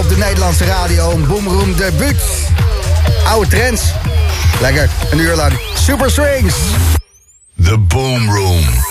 op de Nederlandse radio. Een boomroom debuut. Oude trends. Lekker, een uur lang. Super Strings. The Boom Room.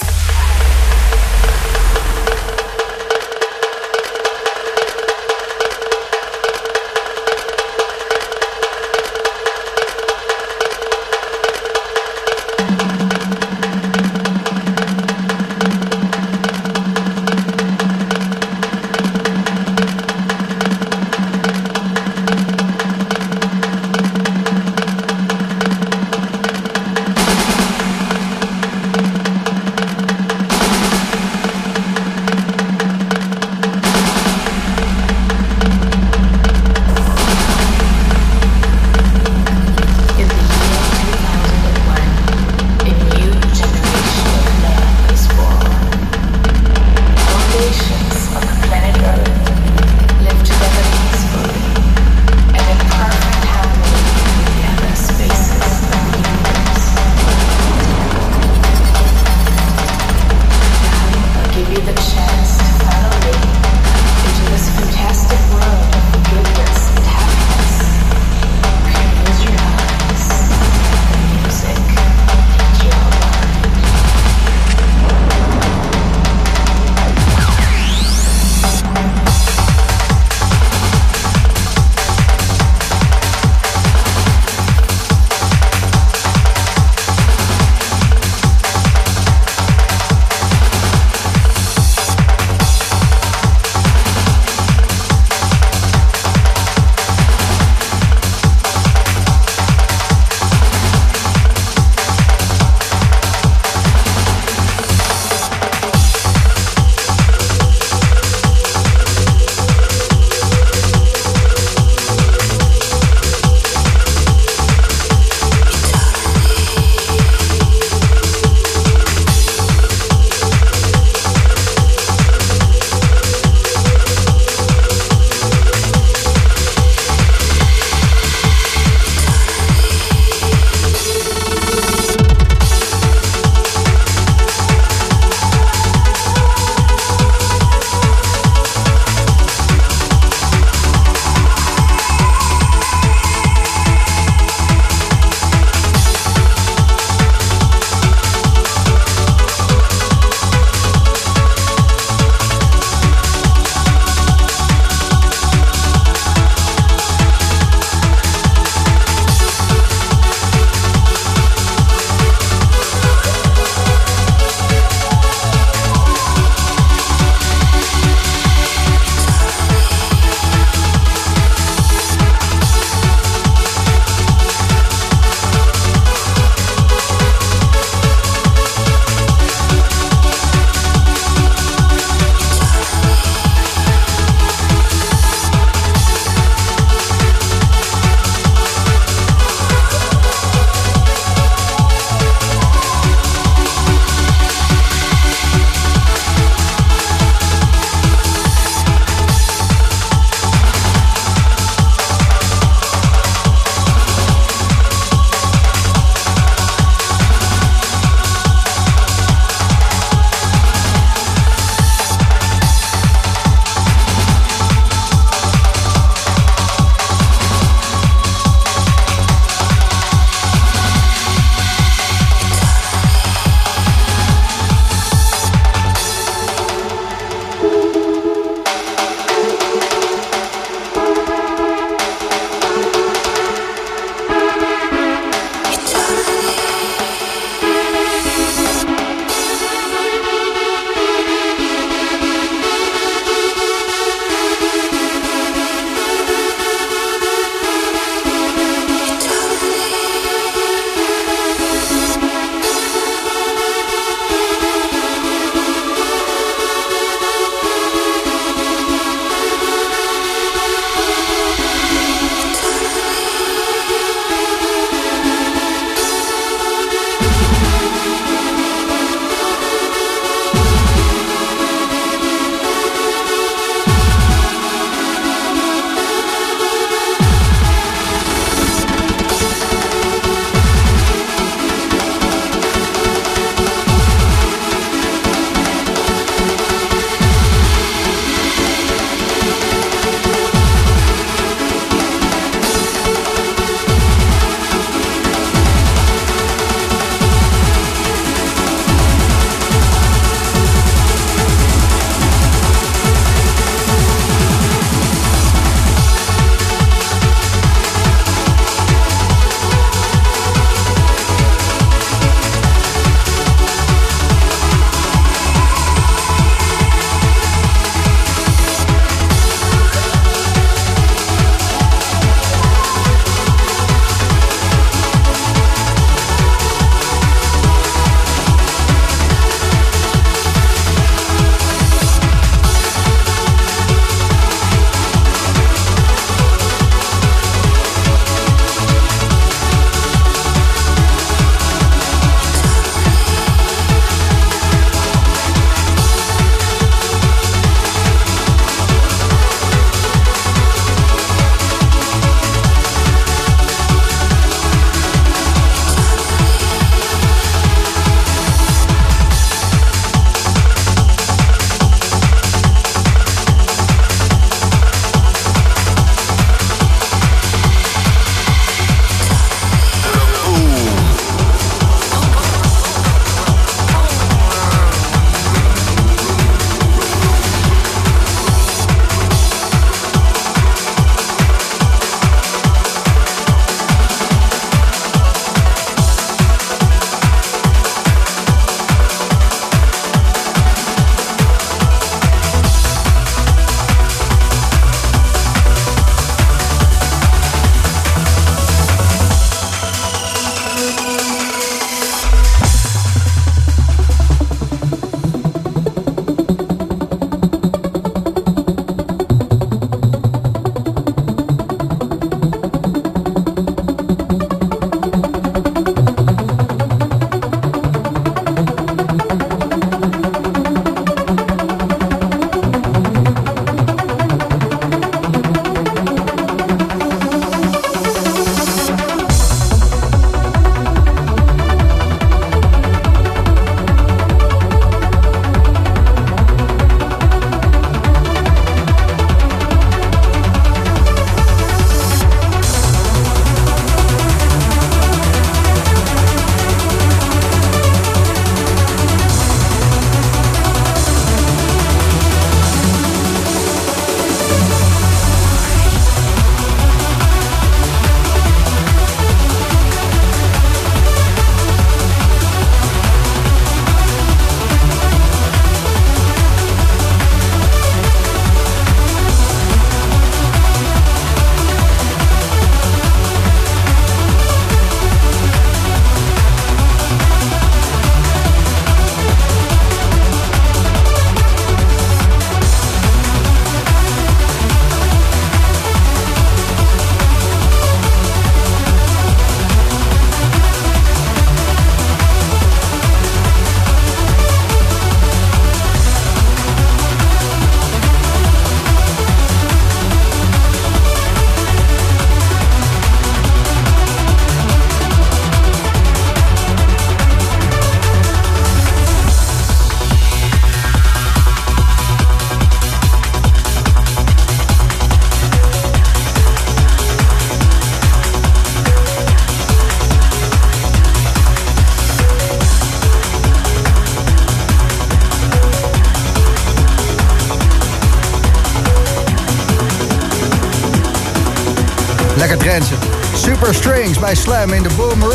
Bij Slam in de Boom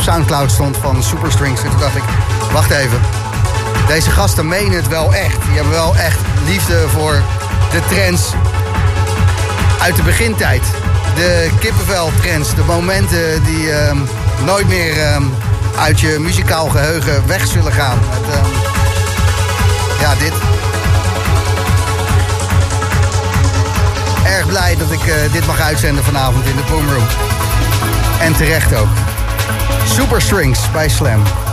Soundcloud stond van Superstrings. En toen dacht ik, wacht even. Deze gasten menen het wel echt. Die hebben wel echt liefde voor de trends uit de begintijd. De kippenvel-trends, de momenten die ehm, nooit meer ehm, uit je muzikaal geheugen weg zullen gaan. Ehm, ja, dit. Erg blij dat ik eh, dit mag uitzenden vanavond in de Boomroom. En terecht ook. Super Strings bij Slam.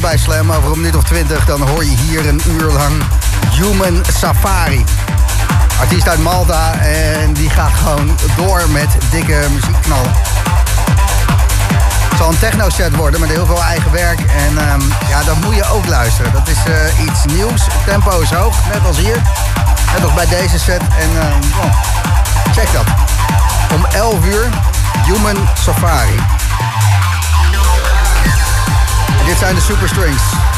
Bij Slam. Over een minuut of twintig dan hoor je hier een uur lang Human Safari. Artiest uit Malta en die gaat gewoon door met dikke muziekknallen. Het zal een techno-set worden met heel veel eigen werk. En um, ja, dat moet je ook luisteren. Dat is uh, iets nieuws. Tempo is hoog, net als hier. Net als bij deze set. En uh, check dat. Om 11 uur Human Safari. En dit zijn de Superstrings.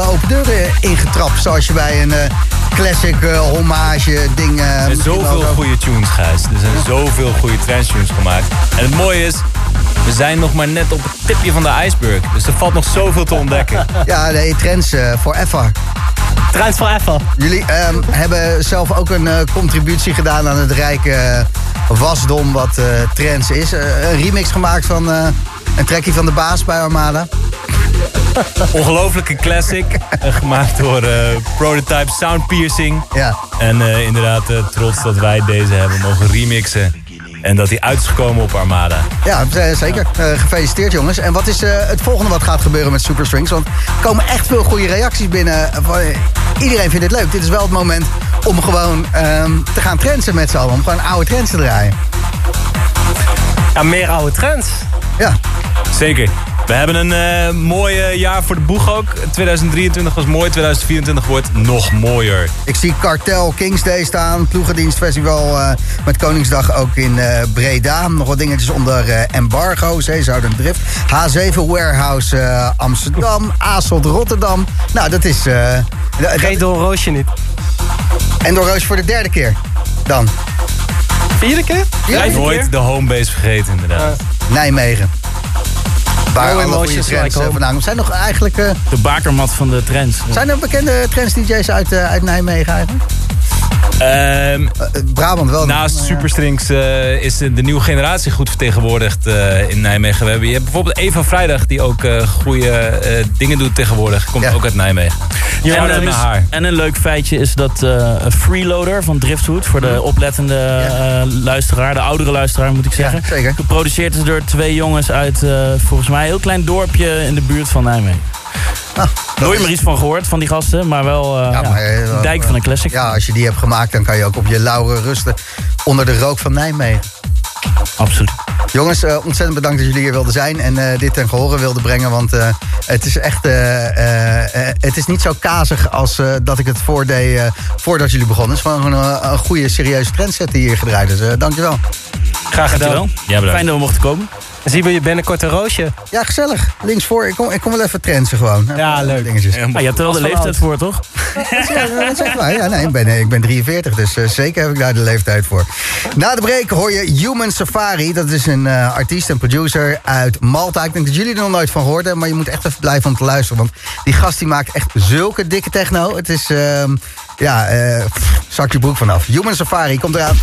Alle open deuren ingetrapt. Zoals je bij een eh, classic eh, hommage ding... eh, Er zijn zoveel goede tunes, Gijs. Er zijn zoveel goede trance tunes gemaakt. En het mooie is, we zijn nog maar net op het tipje van de iceberg. Dus er valt nog zoveel te ontdekken. Ja, nee, trends eh forever. Trends voor even. Jullie ehm, hebben zelf ook een eh, contributie gedaan aan het rijke wasdom wat eh, trends is. Een remix gemaakt van eh, een trekje van de baas bij Armada. Ongelofelijke classic. eh, gemaakt door eh, Prototype Sound Piercing. Ja. En eh, inderdaad eh, trots dat wij deze hebben mogen remixen. En dat die uit is gekomen op Armada. Ja, zeker. Gefeliciteerd jongens. En wat is eh, het volgende wat gaat gebeuren met Super Strings? Want er komen echt veel goede reacties binnen. Van, iedereen vindt het leuk. Dit is wel het moment om gewoon ehm, te gaan trendsen met z'n allen. Om gewoon oude trends te draaien. Ja, meer oude trends. Ja, Zeker. We hebben een eh mooi jaar voor de boeg ook. 2023 was mooi, 2024 wordt nog mooier. ik zie Cartel Kings Day staan. Ploegendienstfestival eh, met Koningsdag ook in eh, Breda. Nog wat dingetjes onder eh, embargo. Zeezouden Drift. H7 Warehouse eh, Amsterdam. Aselt Rotterdam. Nou, dat is... eh, Vergeet Don Roosje niet. en door Roos voor de derde keer. Dan. Vierde keer? Ja, Nooit keer? de homebase vergeten inderdaad. Nijmegen. Waar No alle goede emotions trends like vandaan komen. Zijn nog eigenlijk... eh, De bakermat van de trends. zijn er bekende trends-dj's uit, eh, uit Nijmegen eigenlijk? Ehm, Eh, eh, Brabant wel. naast ja. Superstrings eh, is de nieuwe generatie goed vertegenwoordigd eh, in Nijmegen. We hebben, je hebt bijvoorbeeld Eva Vrijdag die ook eh, goede eh, dingen doet tegenwoordig. Komt Ja. ook uit Nijmegen. Ja, en, naar haar. en een leuk feitje is dat eh Freeloader van Driftwood... voor de oplettende Ja. luisteraar, de oudere luisteraar moet ik zeggen... zeker. geproduceerd is door twee jongens uit eh, volgens mij een heel klein dorpje in de buurt van Nijmegen. Dat Nooit is- meer iets van gehoord van die gasten, maar wel eh, ja, maar, eh, dijk van een classic. Ja, als je die hebt gemaakt, dan kan je ook op je lauren rusten onder de rook van Nijmegen. Absoluut. Jongens, eh, ontzettend bedankt dat jullie hier wilden zijn en eh, dit ten gehore wilden brengen. Want eh, het is echt, eh, eh, eh, het is niet zo kazig als eh, dat ik het voordeed eh, voordat jullie begonnen. Het is gewoon een, een goede, serieuze trendset die hier gedraaid is. Eh, dankjewel. Graag gedaan. Dankjewel. Ja. Fijn dat we mochten komen. Dan zien we je binnenkort een roosje. Ja, gezellig. Linksvoor. Ik kom, ik kom wel even trendsen gewoon. Ja, leuk. Dingetjes. Ah, je hebt er wel de leeftijd voor, toch? Ja, dat is echt waar. Ja, nee, ik, ben, ik ben 43, dus eh, zeker heb ik daar de leeftijd voor. Na de break hoor je Human Safari. Dat is een eh, artiest en producer uit Malta. Ik denk dat jullie er nog nooit van gehoord hebben, maar je moet echt even blijven om te luisteren. Want die gast die maakt echt zulke dikke techno. Het is, ehm, ja, eh, pff, zak je broek vanaf. Human Safari komt eraan.